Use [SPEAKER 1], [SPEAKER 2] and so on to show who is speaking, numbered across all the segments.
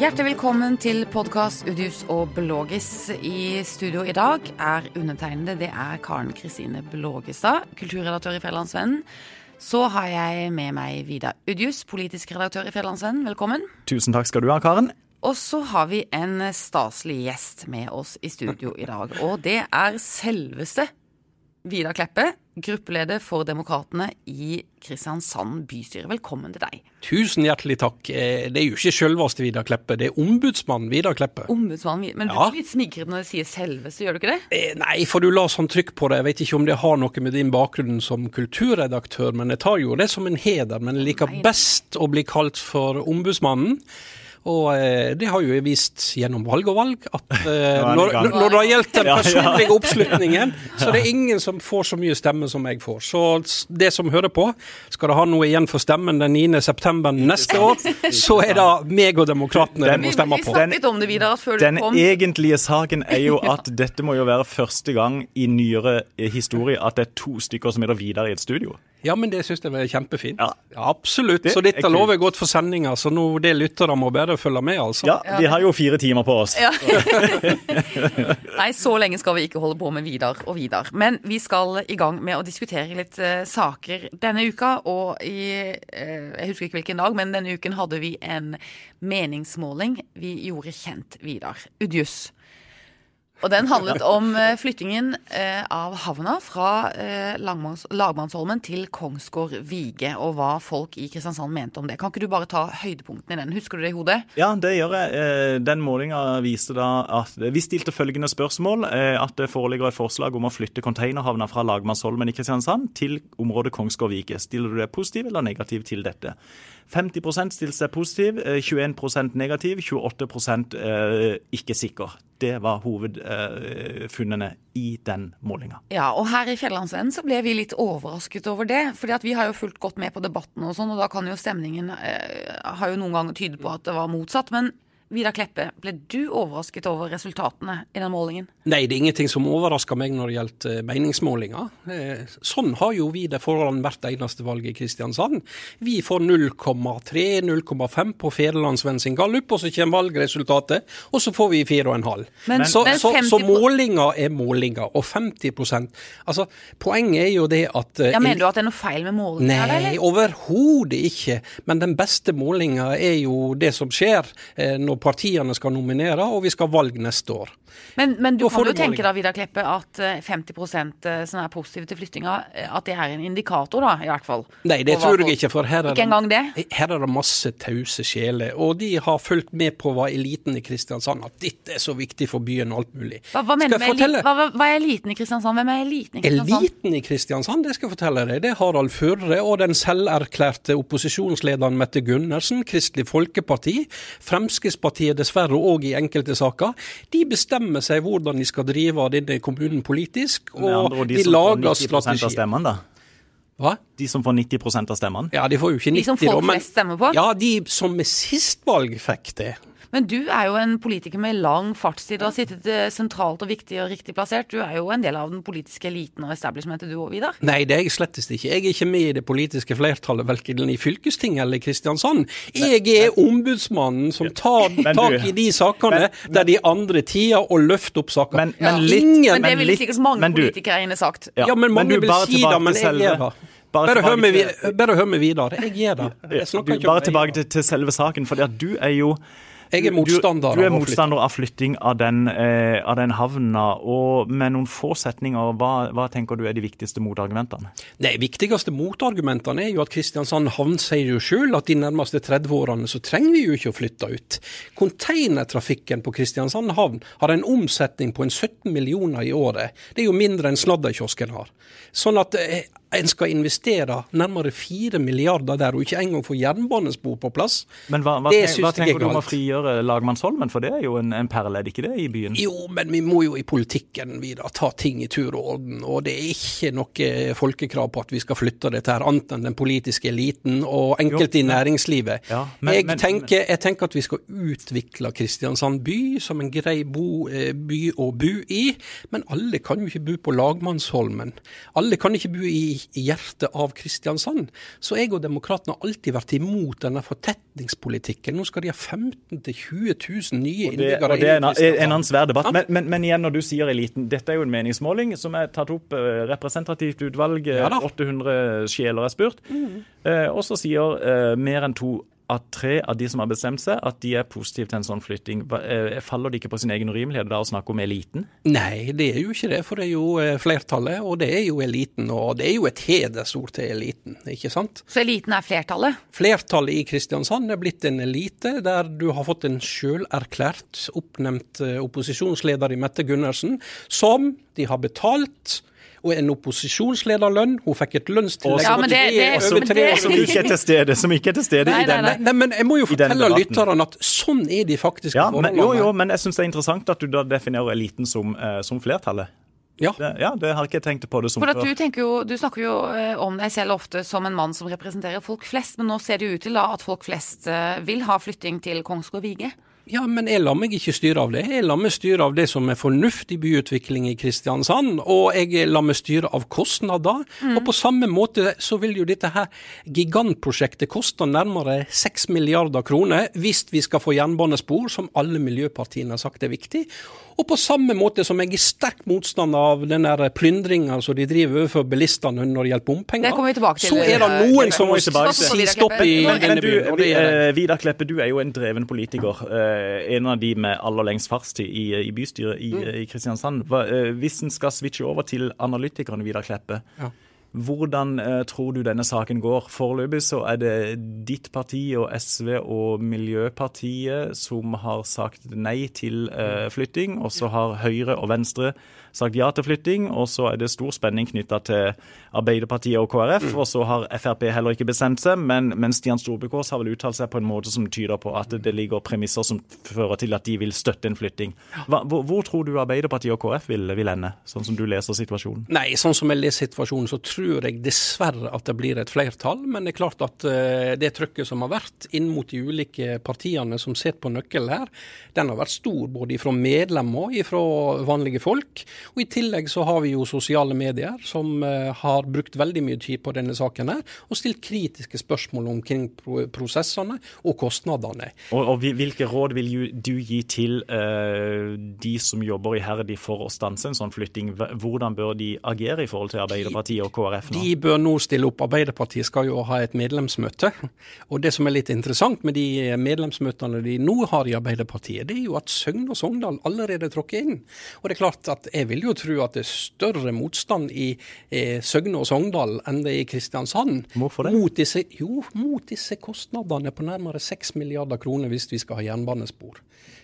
[SPEAKER 1] Hjertelig velkommen til podkast Udius og Blågis. I studio i dag er undertegnede. Det er Karen Kristine Blågestad, kulturredaktør i Fjellandsvennen. Så har jeg med meg Vidar Udius, politisk redaktør i Fjellandsvennen. Velkommen.
[SPEAKER 2] Tusen takk skal du ha, Karen.
[SPEAKER 1] Og så har vi en staselig gjest med oss i studio i dag. Og det er selveste Vidar Kleppe, gruppeleder for Demokratene i Kristiansand bystyre. Velkommen til deg.
[SPEAKER 3] Tusen hjertelig takk. Eh, det er jo ikke selveste Vidar Kleppe, det er ombudsmannen Vidar Kleppe.
[SPEAKER 1] Ombudsmannen, Men du
[SPEAKER 3] Ja.
[SPEAKER 1] blir litt smigret når du sier selveste, gjør du ikke det?
[SPEAKER 3] Eh, Nei, for du la sånn trykk på det. Jeg vet ikke om det har noe med din bakgrunn som kulturredaktør, men jeg tar jo det som en heder. Men jeg liker best å bli kalt for ombudsmannen. Og eh, det har jo vist gjennom valg og valg, at eh, når,
[SPEAKER 2] det
[SPEAKER 3] når det har gjeldt den personlige oppslutningen, så det er ingen som får så mye stemme som jeg får. Så det som hører på, skal det ha noe igjen for stemmen den 9. september neste år, så er det meg og demokratene det
[SPEAKER 2] Den-
[SPEAKER 3] må stemme
[SPEAKER 1] vi
[SPEAKER 3] på.
[SPEAKER 1] Den, det,
[SPEAKER 2] Den egentlige saken er jo at dette må jo være første gang i nyere historie at det er to stykker som er der videre i et studio.
[SPEAKER 3] Ja, men det syns jeg var kjempefint.
[SPEAKER 2] Ja.
[SPEAKER 3] Absolutt. Så dette
[SPEAKER 2] er
[SPEAKER 3] lover godt for sendinga, så nå det lytter lyttere må bare følge med, altså.
[SPEAKER 2] Ja, vi har jo fire timer på oss.
[SPEAKER 1] Ja. Nei, så lenge skal vi ikke holde på med Vidar og Vidar. Men vi skal i gang med å diskutere litt uh, saker denne uka. Og i uh, Jeg husker ikke hvilken dag, men denne uken hadde vi en meningsmåling vi gjorde kjent, Vidar. Udjus. Og den handlet om eh, flyttingen eh, av havna fra eh, Lagmannsholmen til Kongsgård Vige, og hva folk i Kristiansand mente om det. Kan ikke du bare ta høydepunktene i den? Husker du det i hodet?
[SPEAKER 2] Ja, det gjør jeg. Den målinga viste da at Vi stilte følgende spørsmål. At det foreligger et forslag om å flytte containerhavna fra Lagmannsholmen i Kristiansand til området Kongsgård Vige. Stiller du deg positiv eller negativ til dette? 50 stilte seg positiv, eh, 21% negativ, 28 eh, ikke sikker. Det var hovedfunnene i den målinga.
[SPEAKER 1] Ja, og her i Fjellandsvennen så ble vi litt overrasket over det. fordi at vi har jo fulgt godt med på debatten og sånn, og da kan jo stemningen eh, har jo noen ganger tyde på at det var motsatt. Men Vidar Kleppe, ble du overrasket over resultatene i den målingen?
[SPEAKER 3] Nei, det er ingenting som overrasker meg når det gjelder eh, meningsmålinger. Eh, Sånn har jo vi det foran hvert eneste valg i Kristiansand. Vi får 0,3-0,5 på Federlandsvenn sin gallup, og så kommer valgresultatet, og så får vi 4,5.
[SPEAKER 1] Men-
[SPEAKER 3] så,
[SPEAKER 1] men 50
[SPEAKER 3] så målinga er målinger, og 50% Altså, poenget er jo det at eh,
[SPEAKER 1] Ja, Mener du at det er noe feil med målingen?
[SPEAKER 3] Nei, overhodet ikke. Men den beste målinga er jo det som skjer når partiene skal nominere, og vi skal ha valg neste år.
[SPEAKER 1] Men, men du kan jo tenke da, Vidar Kleppe, at eh, 50 som er positive til flyttinga, eh, at det er en indikator, da, i hvert fall?
[SPEAKER 3] Nei, det tror jeg ikke, for her er,
[SPEAKER 1] Ikke engang det?
[SPEAKER 3] her er det masse tause sjeler. Og de har fulgt med på hva eliten i Kristiansand at dette er så viktig for byen og alt mulig.
[SPEAKER 1] Hva, hva, mener du med hva, hva er eliten i Kristiansand? Hvem er eliten i Kristiansand?
[SPEAKER 3] Eliten i Kristiansand, det skal jeg fortelle deg, det er Harald Førre og den selverklærte opposisjonslederen Mette Gundersen, Kristelig Folkeparti, Fremskrittspartiet dessverre òg i enkelte saker. De bestemmer seg hvordan de skal drive denne kommunen politisk, og
[SPEAKER 2] andre
[SPEAKER 3] de,
[SPEAKER 2] de som får
[SPEAKER 3] lager
[SPEAKER 2] 90 av
[SPEAKER 3] strategier. Hva?
[SPEAKER 2] De som får 90% av stemmene.
[SPEAKER 3] Ja, de får jo ikke 90,
[SPEAKER 1] De som folk flest stemmer på?
[SPEAKER 3] Ja, de som med sist valg fikk det.
[SPEAKER 1] Men du er jo en politiker med lang fartstid og har sittet eh, sentralt og viktig og riktig plassert. Du er jo en del av den politiske eliten og establishmentet du òg, Vidar.
[SPEAKER 3] Nei, det er jeg slettest ikke. Jeg er ikke med i det politiske flertallet, verken i fylkestinget eller i Kristiansand. Jeg er ombudsmannen som tar tak i de sakene der de andre tider og løfter opp saker.
[SPEAKER 2] Men, men litt
[SPEAKER 3] Ingen-
[SPEAKER 1] Men det ville sikkert mange
[SPEAKER 2] men du-
[SPEAKER 1] politikere inne sagt.
[SPEAKER 3] Ja, men mange
[SPEAKER 2] du,
[SPEAKER 3] vil si det, men jeg gjør det.
[SPEAKER 2] Bare
[SPEAKER 3] Bare hør meg,
[SPEAKER 2] til-
[SPEAKER 3] bare hør videre. Jeg gjør det. Jeg
[SPEAKER 2] Du, bare tilbake til, til selve saken, for du er jo
[SPEAKER 3] Jeg er motstander
[SPEAKER 2] Du, du er motstander av flytting av den, eh, av den havna. Og med noen få setninger, hva, hva tenker du er de viktigste motargumentene?
[SPEAKER 3] De viktigste motargumentene er jo at Kristiansand havn sier jo sjøl at de nærmeste 30 årene så trenger vi jo ikke å flytte ut. Containertrafikken på Kristiansand havn har en omsetning på en 17 millioner i året. Det er jo mindre enn sladderkiosken har. Sånn at eh, en skal investere nærmere 4 milliarder der, og ikke engang få jernbanespor på plass.
[SPEAKER 2] Men hva, hva,
[SPEAKER 3] syns
[SPEAKER 2] hva
[SPEAKER 3] er
[SPEAKER 2] tenker du om å frigjøre Lagmannsholmen? For det er jo en, en perle, er det ikke det, i byen?
[SPEAKER 3] Jo, men vi må jo i politikken videre ta ting i tur og orden. Og det er ikke noe folkekrav på at vi skal flytte dette her, annet enn den politiske eliten og enkelte i næringslivet.
[SPEAKER 2] Ja, men-
[SPEAKER 3] jeg,
[SPEAKER 2] men-
[SPEAKER 3] tenker, jeg tenker at vi skal utvikle Kristiansand by som en grei bo, eh, by å bo i. Men alle kan jo ikke bo på Lagmannsholmen. Alle kan ikke bo i hjertet av Kristiansand. Så jeg og Demokratene har alltid vært imot denne fortetningspolitikken. Nå skal de ha 15 000-20 000 nye innbyggere.
[SPEAKER 2] Det, det er en, en annen svær debatt. Men, men, men, igjen, når du sier eliten, dette er jo en meningsmåling som er tatt opp uh, representativt utvalg. Ja, 800 sjeler er spurt. Mm. Eh, og så sier eh, mer enn to at tre av de som har bestemt seg, at de er positive til en sånn flytting. Eh, faller det ikke på sin egen urimelighet da å snakke om eliten?
[SPEAKER 3] Nei, det er jo ikke det. For det er jo eh, flertallet, og det er jo eliten. Og det er jo et hedersord til eliten, ikke sant?
[SPEAKER 1] Så eliten er flertallet?
[SPEAKER 3] Flertallet i Kristiansand er blitt en elite, der du har fått en sjølerklært oppnevnt eh, opposisjonsleder i Mette Gundersen, som de har betalt og en opposisjonslederlønn. Hun fikk et lønnstillegg
[SPEAKER 1] ja, det, det,
[SPEAKER 2] over tre år som ikke er til stede, som ikke er til stede nei, i denne
[SPEAKER 3] nei, nei, men Jeg må jo fortelle lytterne at sånn er de faktisk
[SPEAKER 2] ja, men, Jo, jo, men jeg syns det er interessant at du da definerer eliten som, uh, som flertallet. Ja. Det, ja, det har ikke tenkt på det som
[SPEAKER 1] For før. Du, jo, du, snakker jo uh, om deg selv ofte som en mann som representerer folk flest, men nå ser det jo ut til da at folk flest uh, vil ha flytting til Kongsgård Vige?
[SPEAKER 3] Ja, men jeg lar meg ikke styre av det. Jeg lar meg styre av det som er fornuftig byutvikling i Kristiansand, og jeg lar meg styre av kostnader. Mm. Og på samme måte så vil jo dette her gigantprosjektet koste nærmere 6 milliarder kroner hvis vi skal få jernbanespor, som alle miljøpartiene har sagt er viktig. Og på samme måte som jeg er sterk motstander av den der plyndringa som de driver overfor bilistene når det gjelder bompenger, så er det noen som må si stopp i denne byen.
[SPEAKER 2] Eh, Vidar Kleppe, du er jo en dreven politiker. Eh, en av de med aller lengst fartstid i, i bystyret i, mm. i Kristiansand. Eh, hvis en skal switche over til analytikerne Vidar Kleppe, ja. Hvordan eh, tror du denne saken går? Foreløpig så er det ditt parti og SV og Miljøpartiet som har sagt nei til eh, flytting, og så har Høyre og Venstre sagt ja til flytting, og så er det stor spenning knytta til Arbeiderpartiet og KrF. Mm. Og så har Frp heller ikke bestemt seg, men, men Stian Storbekås har vel uttalt seg på en måte som tyder på at det ligger premisser som fører til at de vil støtte en flytting. Hva, hvor, hvor, tror du Arbeiderpartiet og KrF vil, vil, ende, sånn som du leser situasjonen?
[SPEAKER 3] Nei, sånn som jeg leser situasjonen, så tror jeg dessverre at det blir et flertall. Men det er klart at uh, det trykket som har vært inn mot de ulike partiene som sitter på nøkkelen her, den har vært stor både fra medlemmer og fra vanlige folk. Og I tillegg så har vi jo sosiale medier som uh, har brukt veldig mye tid på denne saken her, og stilt kritiske spørsmål omkring prosessene og kostnadene.
[SPEAKER 2] Og, og Hvilke råd vil du gi til uh, de som jobber iherdig for å stanse en sånn flytting? Hvordan bør de agere i forhold til Arbeiderpartiet og KrF
[SPEAKER 3] nå? De bør nå stille opp. Arbeiderpartiet skal jo ha et medlemsmøte. Og Det som er litt interessant med de medlemsmøtene de nå har i Arbeiderpartiet, det er jo at Søgne og Sogndal allerede tråkker inn. Og det er klart at Jeg vil jo tro at det er større motstand i eh, Søgne og Sogndal enn det er i Kristiansand.
[SPEAKER 2] Hvorfor det?
[SPEAKER 3] Mot disse, jo, mot disse kostnadene på nærmere 6 milliarder kroner hvis vi skal ha jernbanespor.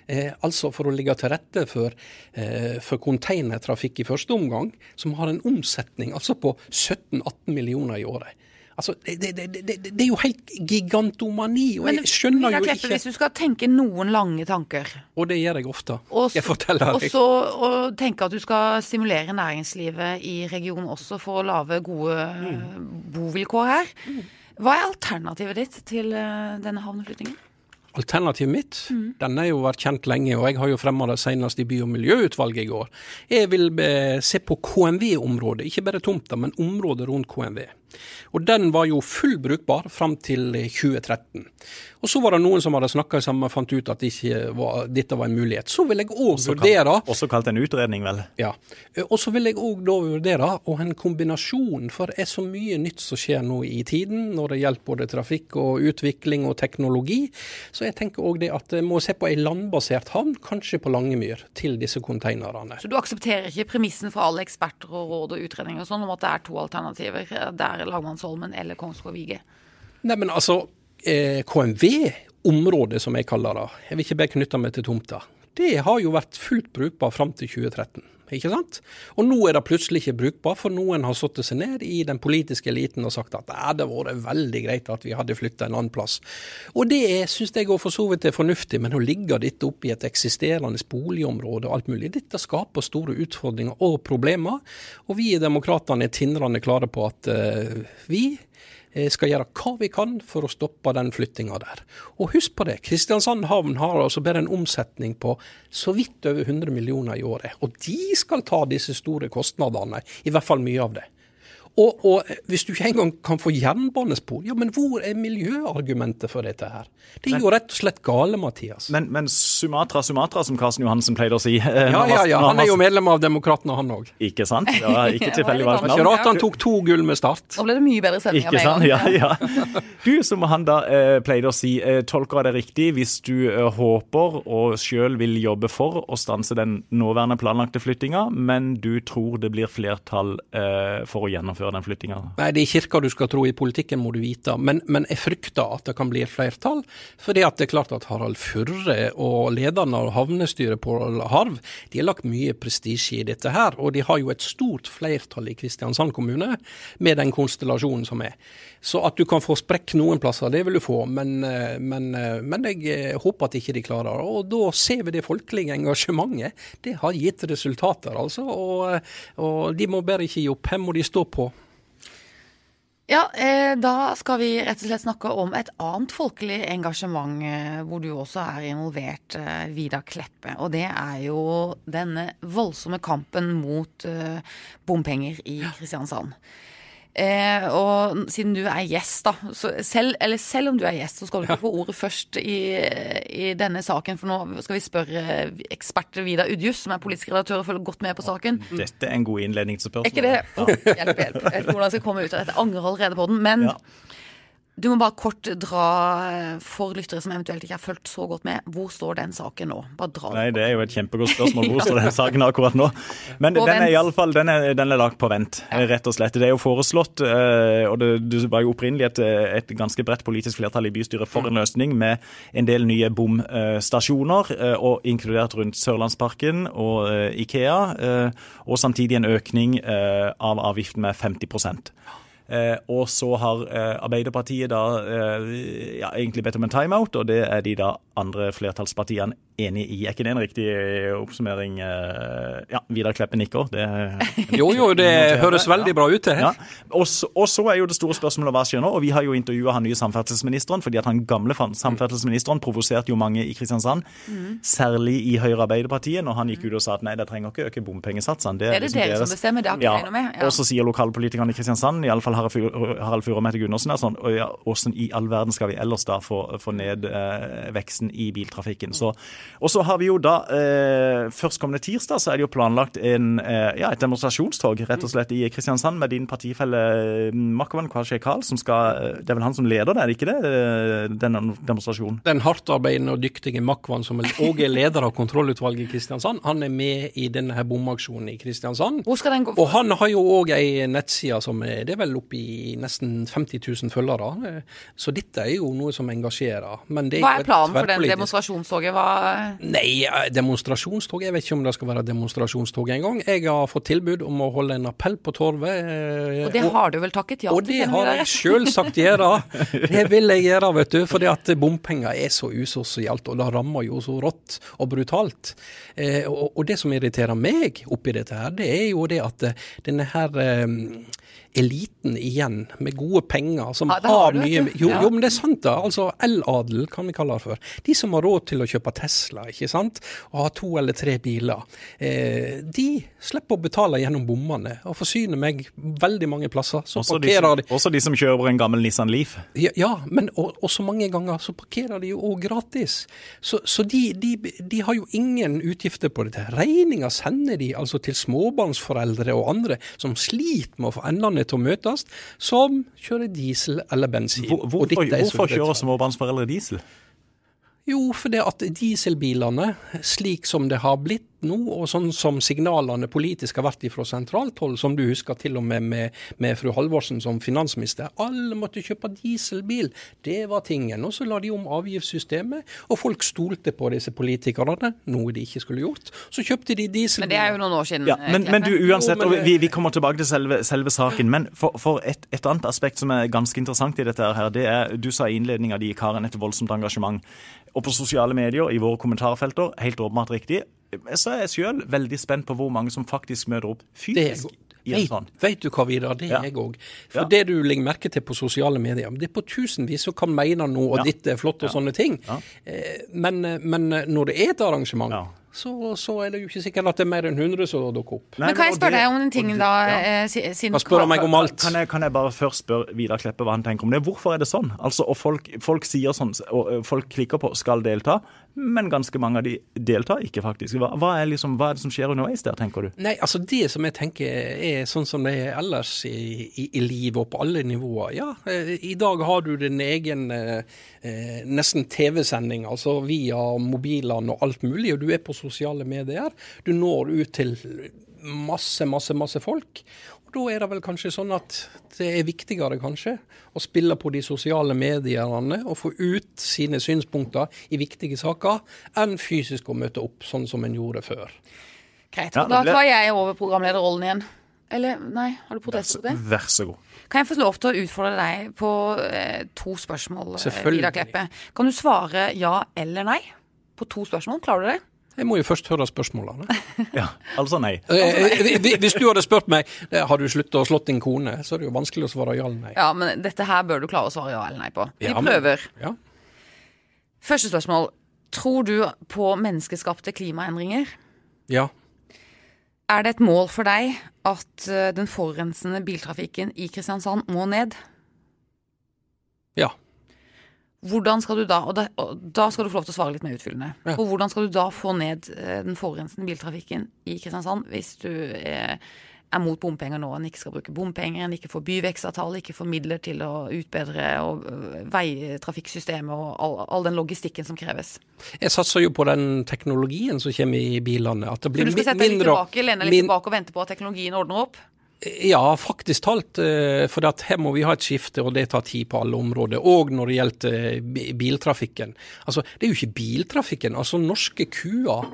[SPEAKER 3] Eh, altså for å ligge til rette for, eh, for containertrafikk i første omgang, som har en omsetning altså på 17-18 millioner i året. Altså, det, det, det, det, er jo helt gigantomani. og Men, jeg skjønner jo ikke
[SPEAKER 1] Hvis du skal tenke noen lange tanker
[SPEAKER 3] Og det gjør jeg ofte.
[SPEAKER 1] Og så, og så og tenke at du skal stimulere næringslivet i regionen også for å lage gode mm. bovilkår her. Hva er alternativet ditt til eh, denne havneflyttingen?
[SPEAKER 3] Alternativet mitt mm. den har jo vært kjent lenge, og jeg har jo fremma det senest i by- og miljøutvalget i går. Jeg vil eh, se på KMV-området, ikke bare tomta, men området rundt KMV. Og den var jo full brukbar fram til 2013. Og så var det noen som hadde snakka sammen og fant ut at ikke var, dette var en mulighet. Så vil jeg òg vurdere
[SPEAKER 2] Også kalt en utredning, vel?
[SPEAKER 3] Ja. Og så vil jeg òg da vurdere å ha en kombinasjon, for det er så mye nytt som skjer nå i tiden når det gjelder både trafikk og utvikling og teknologi. Så jeg tenker òg det at jeg må se på ei landbasert havn, kanskje på Langemyr, til disse konteinerne.
[SPEAKER 1] Så du aksepterer ikke premissen fra alle eksperter og råd og utredninger og sånn om at det er to alternativer? Det Lagmannsholmen eller Kongsgård-Vige?
[SPEAKER 3] Nei, men altså, eh, KMV-området, som jeg kaller det, jeg vil ikke bare knytte meg til tomta, det har jo vært fullt brukbar fram til 2013. Ikke sant? Og nå er det plutselig ikke brukbar, for noen har satt seg ned i den politiske eliten og sagt at det hadde vært veldig greit at vi hadde flytta en annen plass. Og det syns jeg for så vidt er fornuftig, men å ligge dette oppe i et eksisterende boligområde og alt mulig, dette skaper store utfordringer og problemer. Og vi i Demokratene er tindrende klare på at uh, vi skal gjøre hva vi kan for å stoppe den flyttinga der. Og husk på det, Kristiansand havn har altså bare en omsetning på så vidt over 100 millioner i året. Og de skal ta disse store kostnadene, i hvert fall mye av det. Og, og, hvis du ikke engang kan få jernbanespor, ja, men hvor er miljøargumentet for dette her? Det er jo rett og slett gale, Mathias.
[SPEAKER 2] Men, men Sumatra, Sumatra, som Karsten Johansen pleide å si.
[SPEAKER 3] Ja, ja, ja. Han er jo medlem av Demokratene, han òg.
[SPEAKER 2] Ikke sant? Ja, ikke tilfeldig valgt
[SPEAKER 3] navn. Ikke rart han tok to gull med Start.
[SPEAKER 1] Nå ble det mye bedre stemning
[SPEAKER 2] Ikke sant? Ja, ja. Du, som han da eh, pleide å si, eh, tolker det riktig hvis du eh, håper og sjøl vil jobbe for å stanse den nåværende planlagte flyttinga, men du tror det blir flertall eh, for å gjennomføre den flyttinga?
[SPEAKER 3] Nei, det er kirka du skal tro. I politikken må du vite. Men, men jeg frykter at det kan bli et flertall. fordi at det er klart at Harald Furre og lederne av havnestyret på Harv de har lagt mye prestisje i dette her. Og de har jo et stort flertall i Kristiansand kommune med den konstellasjonen som er. Så at du kan få sprekk noen plasser, det vil du få. Men, eh, men, eh, men jeg eh, håper at ikke de klarer det. Og da ser vi det folkelige engasjementet. Det har gitt resultater, altså. Og, og de må bare ikke gi opp. Her må de stå på.
[SPEAKER 1] Ja, da skal vi rett og slett snakke om et annet folkelig engasjement hvor du også er involvert, eh, Vidar Kleppe. Og det er jo denne voldsomme kampen mot bompenger i Kristiansand. Eh, og siden du er gjest, da, selv, eller selv om du er gjest, så skal du ikke få ordet først i, i, denne saken. For nå skal vi spørre ekspert Vidar Udjus, som er politisk redaktør og følger godt med på saken.
[SPEAKER 2] Dette er en god innledning til spørsmålet.
[SPEAKER 1] Er ikke det? Oh, hjelp, hjelp. Jeg vet ikke hvordan jeg skal komme ut av dette. Angrer allerede på den. Men ja. Du må bare kort dra, eh, for lyttere som eventuelt ikke har fulgt så godt med, hvor står den saken nå? Bare dra
[SPEAKER 2] Nei, Det er jo et kjempegodt spørsmål. Hvor står den saken akkurat nå? Men den er i alle fall, den er, den er lagt på vent, rett og slett. Det er jo foreslått, eh, og det, det var jo opprinnelig et, et, ganske bredt politisk flertall i bystyret for en løsning med en del nye bomstasjoner, eh, og inkludert rundt Sørlandsparken og Ikea, og samtidig en økning av avgiften med 50 Eh, og så har eh, Arbeiderpartiet da eh, ja, egentlig bedt om en timeout, og det er de da andre flertallspartiene enig i. Er ikke det en riktig oppsummering? Ja, Vidar Kleppe nikker. Det,
[SPEAKER 3] jo, jo, det høres veldig bra ut, det.
[SPEAKER 2] Ja. Og, så, og, så er jo det store spørsmålet hva skjer nå. Og vi har jo intervjua han nye samferdselsministeren, fordi at han gamle samferdselsministeren provoserte jo mange i Kristiansand, mm. særlig i Høyre Arbeiderpartiet, når han gikk ut og sa at nei, det trenger ikke øke bompengesatsene.
[SPEAKER 1] Det er, det, liksom dere deres... som bestemmer, det har ikke ja. med.
[SPEAKER 2] Ja. Og så sier lokalpolitikerne i Kristiansand, iallfall Harald Fure og Mette Gundersen, er sånn åssen i all verden skal vi ellers da få, få ned eh, veksten i biltrafikken? Så og så har vi jo da eh, Førstkommende tirsdag så er det jo planlagt en, eh, ja, et demonstrasjonstog rett og slett i Kristiansand med din partifelle eh, Makwan Kwashe Karl, som skal eh, Det er vel han som leder det, er det ikke det? Eh, denne demonstrasjonen?
[SPEAKER 3] Den hardtarbeidende og dyktige Makwan, som òg er leder av kontrollutvalget i Kristiansand, han er med i denne her bomaksjonen i Kristiansand.
[SPEAKER 1] Hvor skal den gå?
[SPEAKER 3] Og han har jo òg ei nettside som er, det er vel oppe i nesten 50 000 følgere. Så dette er jo noe som engasjerer.
[SPEAKER 1] Hva er planen for den demonstrasjonstoget? Hva
[SPEAKER 3] Nei, eh, demonstrasjonstog Jeg vet ikke om det skal være demonstrasjonstog engang. Jeg har fått tilbud om å holde en appell på Torvet.
[SPEAKER 1] Eh, og det har du vel takket ja
[SPEAKER 3] til? Og det har jeg sjølsagt gjøre. Det vil jeg gjøre, vet du. Fordi at bompenger er så usosialt, og det rammer jo så rått og brutalt. Eh, og det som irriterer meg oppi dette her, det er jo det at denne her eliten igjen, med gode penger, som ja, har, har mye jo, ja. jo, men det er sant, da. Altså eladel, kan vi kalle det for. De som har råd til å kjøpe Tesla, ikke sant, og ha to eller tre biler, eh, de slipper å betale gjennom bommene, og forsyner meg veldig mange plasser.
[SPEAKER 2] Så også, parkerer de som, også de som kjører en gammel Nissan Leaf?
[SPEAKER 3] Ja, ja men og, også mange ganger så parkerer de jo òg gratis. Så, så de, de, de, har jo ingen utgifter på dette. Regninga sender de altså til småbarnsforeldre og andre som sliter med å få endene til å møtes, som kjører diesel eller bensin.
[SPEAKER 2] Hvor, hvorfor, hvorfor kjører småbarnsforeldre diesel?
[SPEAKER 3] Jo, fordi at dieselbilene, slik som det har blitt nå, og sånn som signalene politisk har vært fra sentralt hold, som du husker til og med med, med fru Halvorsen som finansminister, alle måtte kjøpe dieselbil. Det var tingen. Og så la de om avgiftssystemet, og folk stolte på disse politikerne, noe de ikke skulle gjort. Så kjøpte de dieselbil.
[SPEAKER 1] Men det er jo noen år siden.
[SPEAKER 2] Ja, men, men, du, uansett, og vi, vi, kommer tilbake til selve, selve saken, men for, for et, et, annet aspekt som er ganske interessant i dette her, det er, du sa i innledninga di, Karen, et voldsomt engasjement og på sosiale medier, i våre kommentarfelter. Helt åpenbart riktig. Så er jeg sjøl veldig spent på hvor mange som faktisk møter opp fysisk.
[SPEAKER 3] Vet, sånn. vet, du hva, Vidar, det er ja. jeg òg. For ja. det du legger merke til på sosiale medier, det er på tusenvis som kan mene noe, og ja. ditt er flott og sånne ting. Eh, men, men, når det er et arrangement, så, så er det jo ikke sikkert at det er mer enn 100 som dukker opp.
[SPEAKER 2] Nei,
[SPEAKER 1] Men kan jeg spørre deg om en ting da?
[SPEAKER 2] ja.
[SPEAKER 1] eh, siden
[SPEAKER 3] spør meg om alt?
[SPEAKER 2] Kan jeg, kan jeg bare først spørre Vidar Kleppe hva han tenker om det? Hvorfor er det sånn? Altså, og folk, folk sier sånn, og folk klikker på 'skal delta', men ganske mange av de deltar ikke, faktisk. Hva, hva, er, liksom, hva er det som skjer underveis der, tenker du?
[SPEAKER 3] Nei, altså Det som jeg tenker er sånn som det er ellers i, i, i livet og på alle nivåer. Ja, eh, i dag har du din egen eh, eh, nesten TV-sending, altså via mobilene og alt mulig, og du er på sosiale medier. Du når ut til masse, masse, masse folk. Da er det vel kanskje sånn at det er viktigere kanskje å spille på de sosiale mediene og få ut sine synspunkter i viktige saker, enn fysisk å møte opp, sånn som en gjorde før.
[SPEAKER 1] Greit.
[SPEAKER 2] Ja, det
[SPEAKER 1] da tar jeg over programlederrollen igjen. Eller nei, har du protest på det?
[SPEAKER 2] Vær så god.
[SPEAKER 1] Kan jeg få lov til å utfordre deg på eh, to spørsmål, eh, Vidar Kleppe? Kan du svare ja eller nei på to spørsmål? Klarer du det?
[SPEAKER 3] Jeg må jo først høre spørsmålene.
[SPEAKER 2] Ja, altså nei.
[SPEAKER 3] Eh, eh, Hvis du hadde spurt meg eh, har du sluttet å slå din kone, så er det jo vanskelig å svare ja eller nei.
[SPEAKER 1] Ja, men dette her bør du klare å svare ja eller nei på. Vi
[SPEAKER 3] Ja, men-
[SPEAKER 1] prøver.
[SPEAKER 3] Ja.
[SPEAKER 1] Første spørsmål. Tror du på menneskeskapte klimaendringer?
[SPEAKER 3] ja.
[SPEAKER 1] Er det et mål for deg at den forurensende biltrafikken i Kristiansand må ned? Hvordan skal du da, og da, og da skal du få lov til å svare litt mer utfyllende,
[SPEAKER 3] Ja.
[SPEAKER 1] og hvordan skal du da få ned eh, den forurensende biltrafikken i Kristiansand hvis du er, er mot bompenger nå, en ikke skal bruke bompenger, en ikke får byvekstavtale, ikke får midler til å utbedre og, øh, veitrafikksystemet og all, all den logistikken som kreves.
[SPEAKER 3] Jeg satser jo på den teknologien som kommer i bilene. At det
[SPEAKER 1] Så
[SPEAKER 3] blir
[SPEAKER 1] du skal sette deg litt tilbake, lene litt
[SPEAKER 3] min-
[SPEAKER 1] tilbake og vente på at teknologien ordner opp?
[SPEAKER 3] Ja, faktisk talt. eh, For her må vi ha et skifte, og det tar tid på alle områder. Og når det gjelder eh, biltrafikken. Altså, det er jo ikke biltrafikken. Altså, norske kuer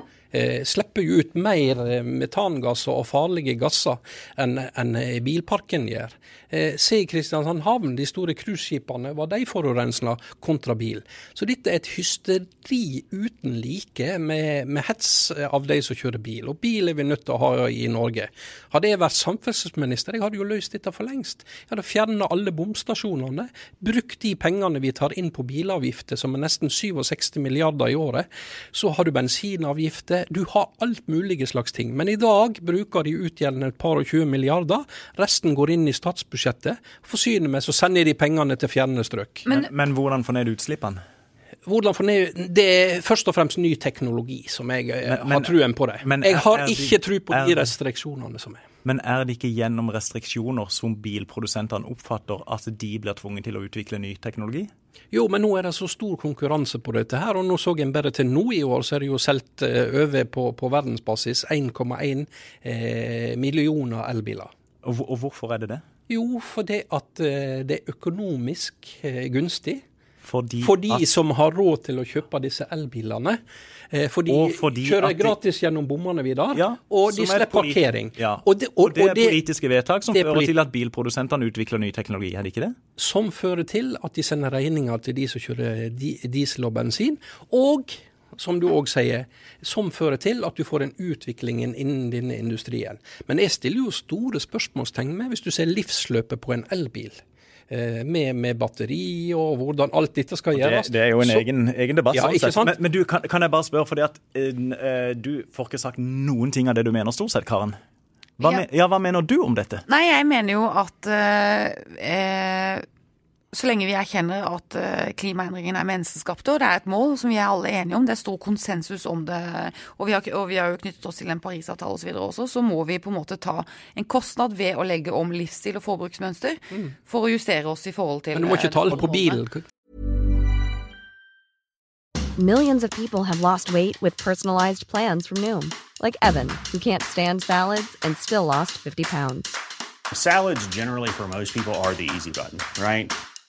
[SPEAKER 3] slipper jo ut mer eh, metangasser og farlige gasser enn enn, eh, bilparken gjør. Eh, se i Kristiansand havn, de store cruiseskipene, var de forurensende kontra bil. Så dette er et hysteri uten like med, med hets av de som kjører bil. Og bil er vi nødt til å ha i Norge. Hadde jeg vært samferdselsminister, jeg hadde jo løst dette for lengst. Jeg hadde fjerna alle bomstasjonene, brukt de pengene vi tar inn på bilavgifter, som er nesten 67 milliarder i året. Så har du bensinavgifter, du har alt mulige slags ting. Men i dag bruker de utgjeldende et par og 20 milliarder. Resten går inn i statsbudsjettet. Forsyner meg, så sender de pengene til fjerne strøk.
[SPEAKER 2] Men, men hvordan få ned utslippene?
[SPEAKER 3] Hvordan få ned Det er først og fremst ny teknologi som jeg eh,
[SPEAKER 2] Men- men-
[SPEAKER 3] har truen på det.
[SPEAKER 2] men
[SPEAKER 3] jeg har
[SPEAKER 2] er
[SPEAKER 3] ikke tro på de
[SPEAKER 2] de-
[SPEAKER 3] restriksjonene som er.
[SPEAKER 2] Men er det ikke gjennom restriksjoner som bilprodusentene oppfatter at de blir tvunget til å utvikle ny teknologi?
[SPEAKER 3] Jo, men nå er det så stor konkurranse på dette her, og nå så jeg bare til nå i år, så er det jo solgt eh, over på, på verdensbasis 1,1 eh, millioner elbiler.
[SPEAKER 2] Og, og hvorfor er det det?
[SPEAKER 3] Jo, fordi at eh, det er økonomisk eh, gunstig.
[SPEAKER 2] Fordi,
[SPEAKER 3] For de
[SPEAKER 2] at,
[SPEAKER 3] som har råd til å kjøpe disse elbilene. Eh, for de
[SPEAKER 2] fordi
[SPEAKER 3] kjører
[SPEAKER 2] de-
[SPEAKER 3] gratis gjennom bommene, Vidar.
[SPEAKER 2] ja,
[SPEAKER 3] og de
[SPEAKER 2] er
[SPEAKER 3] slipper
[SPEAKER 2] polit-
[SPEAKER 3] parkering.
[SPEAKER 2] Ja.
[SPEAKER 3] Og det,
[SPEAKER 2] og, det er
[SPEAKER 3] og det
[SPEAKER 2] politiske vedtak som
[SPEAKER 3] er
[SPEAKER 2] fører
[SPEAKER 3] polit-
[SPEAKER 2] til at bilprodusentene utvikler ny teknologi, er det ikke det?
[SPEAKER 3] som fører til at de sender regninger til de som kjører di diesel og bensin. Og som du òg sier, som fører til at du får en utvikling innen denne industrien. Men jeg stiller jo store spørsmålstegn med hvis du ser livsløpet på en elbil. Eh, Med, med batteri og hvordan alt dette skal gjøres.
[SPEAKER 2] Det, det er jo en
[SPEAKER 3] Så-
[SPEAKER 2] egen, egen debatt.
[SPEAKER 3] Ja,
[SPEAKER 2] sånn
[SPEAKER 3] ikke sant?
[SPEAKER 2] Men, men du, kan, kan jeg bare spørre, fordi at uh, du får ikke sagt noen ting av det du mener, stort sett, Karen. Hva,
[SPEAKER 1] Ja.
[SPEAKER 2] men, ja, hva mener du om dette?
[SPEAKER 1] Nei, jeg mener jo at uh, eh, så lenge vi erkjenner at eh, klimaendringene er menneskeskapte, og det er et mål som vi er alle enige om, det er stor konsensus om det, og vi har, og vi har jo knyttet oss til en Parisavtale osv. også, så må vi på en måte ta en kostnad ved å legge om livsstil og forbruksmønster for å justere oss i forhold til
[SPEAKER 3] Men du må
[SPEAKER 1] eh,
[SPEAKER 3] ikke ta alt på bilen.
[SPEAKER 4] Millions of people have lost weight with personalized plans from Noom, like Evan, who can't stand salads and still lost 50 pounds.
[SPEAKER 5] Salads, generally, for most people, are the easy button, right?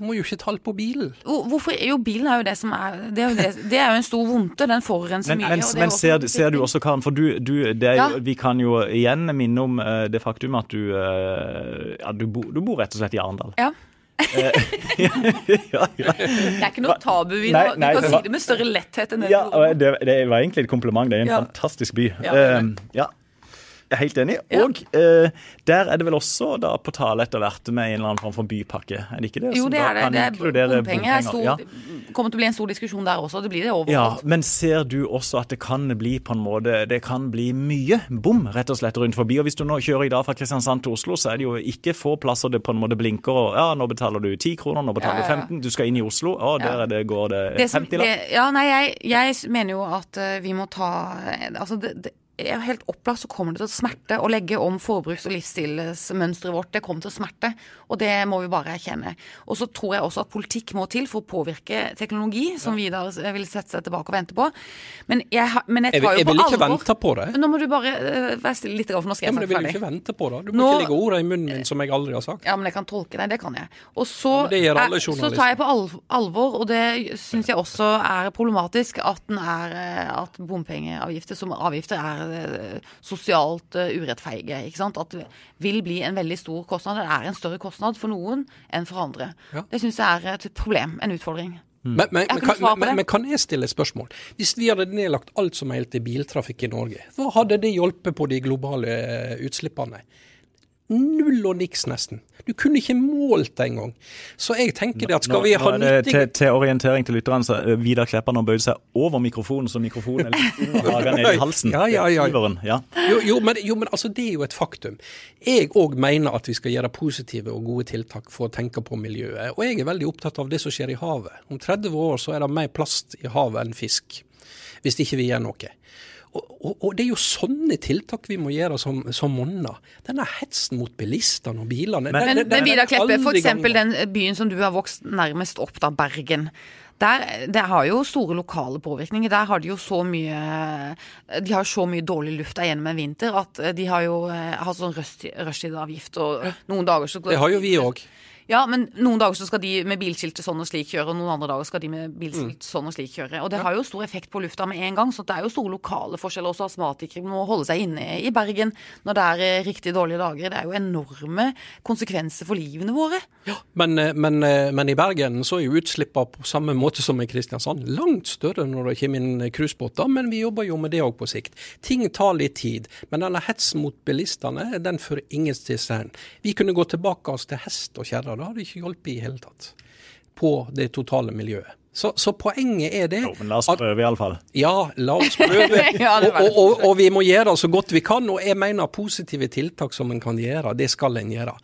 [SPEAKER 3] Må jo ikke ta på bilen.
[SPEAKER 1] Hvorfor jo bilen er jo det som er Det er jo, det, det er jo en stor vondte, den forurenser
[SPEAKER 2] Men,
[SPEAKER 1] mye.
[SPEAKER 2] men,
[SPEAKER 1] og det
[SPEAKER 2] men ser, ser du også, Karen, for du, du det er jo,
[SPEAKER 1] Ja.
[SPEAKER 2] vi kan jo igjen minne om eh, det faktum at du, eh, ja, du, bo, du bor rett og slett i Arendal.
[SPEAKER 1] Ja.
[SPEAKER 2] ja, ja.
[SPEAKER 1] Det er ikke noe tabu Vi det.
[SPEAKER 2] Nei,
[SPEAKER 1] Du
[SPEAKER 2] nei,
[SPEAKER 1] kan
[SPEAKER 2] det
[SPEAKER 1] si det med større letthet enn det
[SPEAKER 2] Ja, det, det var egentlig et kompliment. Det er en
[SPEAKER 1] Ja.
[SPEAKER 2] fantastisk by.
[SPEAKER 1] Ja.
[SPEAKER 2] Eh, er helt enig.
[SPEAKER 1] Ja.
[SPEAKER 2] Og eh, der er det vel også da på tale etter hvert med en eller annen form for bypakke? Er det ikke det?
[SPEAKER 1] Jo, det er det. det er
[SPEAKER 2] bompenger.
[SPEAKER 1] bompenger. er stor,
[SPEAKER 2] Ja.
[SPEAKER 1] Kommer til å bli en stor diskusjon der også. Det blir det
[SPEAKER 2] Ja, men ser du også at det kan bli på en måte Det kan bli mye bom rett og slett rundt forbi. Og hvis du nå kjører i dag fra Kristiansand til Oslo, så er det jo ikke få plasser det på en måte blinker og ja, nå betaler du 10 kroner, nå betaler
[SPEAKER 1] Ja, ja, ja.
[SPEAKER 2] du 15, du skal inn i Oslo, å, der
[SPEAKER 1] Ja.
[SPEAKER 2] er det, går det
[SPEAKER 1] Det som-
[SPEAKER 2] 50
[SPEAKER 1] lapp. Ja, nei, jeg, jeg mener jo at eh, vi må ta Altså, det, det helt opplagt så kommer det til å smerte å legge om forbruks- og livsstilsmønsteret vårt. Det kommer til å smerte, og det må vi bare erkjenne. Og så tror jeg også at politikk må til for å påvirke teknologi, som Vidar vil sette seg tilbake og vente på. Men jeg, men jeg
[SPEAKER 3] Jeg,
[SPEAKER 1] tar jo
[SPEAKER 3] jeg vil
[SPEAKER 1] på
[SPEAKER 3] ikke
[SPEAKER 1] alvor
[SPEAKER 3] vente på det.
[SPEAKER 1] Nå må du bare eh, være stille litt, for nå skal
[SPEAKER 3] Ja,
[SPEAKER 1] jeg
[SPEAKER 3] men jeg vil jo
[SPEAKER 1] ferdig.
[SPEAKER 3] ikke vente på det. Du må
[SPEAKER 1] Nå-
[SPEAKER 3] ikke legge ordene i munnen min som jeg aldri har sagt.
[SPEAKER 1] Ja, men jeg kan tolke deg, det kan jeg. Og så,
[SPEAKER 3] Ja,
[SPEAKER 1] er- så tar jeg på alvor, og det syns jeg også er problematisk, at, den er, eh, at bompengeavgifter som avgifter er sosialt eh, urettferdige. Ikke sant? At det vil bli en veldig stor kostnad. Det er en større kostnad for noen enn for andre.
[SPEAKER 3] Ja.
[SPEAKER 1] Det syns jeg er et problem, en utfordring.
[SPEAKER 3] Men, men,
[SPEAKER 1] Jeg
[SPEAKER 3] men,
[SPEAKER 1] svar
[SPEAKER 3] kan, men, men kan jeg stille et spørsmål? Hvis vi hadde nedlagt alt som gjelder biltrafikk i Norge, hva hadde det hjulpet på de globale eh, utslippene? Null og niks, nesten. Du kunne ikke målt det engang. Så jeg tenker det at skal vi ha nyttig
[SPEAKER 2] til, til orientering til lytterne, så uh, Vidar Kleppa nå bøyde seg over mikrofonen, så mikrofonen er under hagen nede i halsen.
[SPEAKER 3] Ja, ja, ja.
[SPEAKER 2] Ja.
[SPEAKER 3] jo, jo, men, jo, men altså, det er jo et faktum. Jeg òg mener at vi skal gjøre positive og gode tiltak for å tenke på miljøet. Og jeg er veldig opptatt av det som skjer i havet. Om 30 år så er det mer plast i havet enn fisk. Hvis ikke vi gjør noe. Og, og, og det er jo sånne tiltak vi må gjøre som, som monner. Denne hetsen mot bilistene og bilene.
[SPEAKER 2] Men-
[SPEAKER 1] Men,
[SPEAKER 3] den- den-
[SPEAKER 1] men Vidar Kleppe,
[SPEAKER 3] f.eks.
[SPEAKER 1] den byen som du har vokst nærmest opp, da, Bergen. Der, det har jo store lokale påvirkninger. Der har de jo så mye De har så mye dårlig luft der gjennom en vinter at de har jo hatt har sånn rush- rushtidavgift, og noen dager så
[SPEAKER 3] Det har jo vi òg.
[SPEAKER 1] Ja, men noen dager så skal de med bilskiltet sånn og slik kjøre, og noen andre dager skal de med bilskilt sånn og slik kjøre. Og det har jo stor effekt på lufta med en gang, så det er jo store lokale forskjeller. Også astmatikere må holde seg inne i Bergen når det er eh, riktig dårlige dager. Det er jo enorme konsekvenser for livene våre.
[SPEAKER 3] Men, eh, men, eh, men i Bergen så er jo utslippene på samme måte som i Kristiansand langt større når det kommer inn cruisebåter, men vi jobber jo med det òg på sikt. Ting tar litt tid, men denne hetsen mot bilistene den fører ingensteds hen. Vi kunne gå tilbake oss til hest og kjerre, det hadde ikke hjulpet i hele tatt på det totale miljøet. Så, så poenget er det
[SPEAKER 2] Jo, men la oss prøve, iallfall.
[SPEAKER 3] ja, la oss prøve.
[SPEAKER 1] Ja,
[SPEAKER 3] og, og, og, og vi må gjøre så godt vi kan. Og jeg mener positive tiltak som en kan gjøre, det skal en gjøre.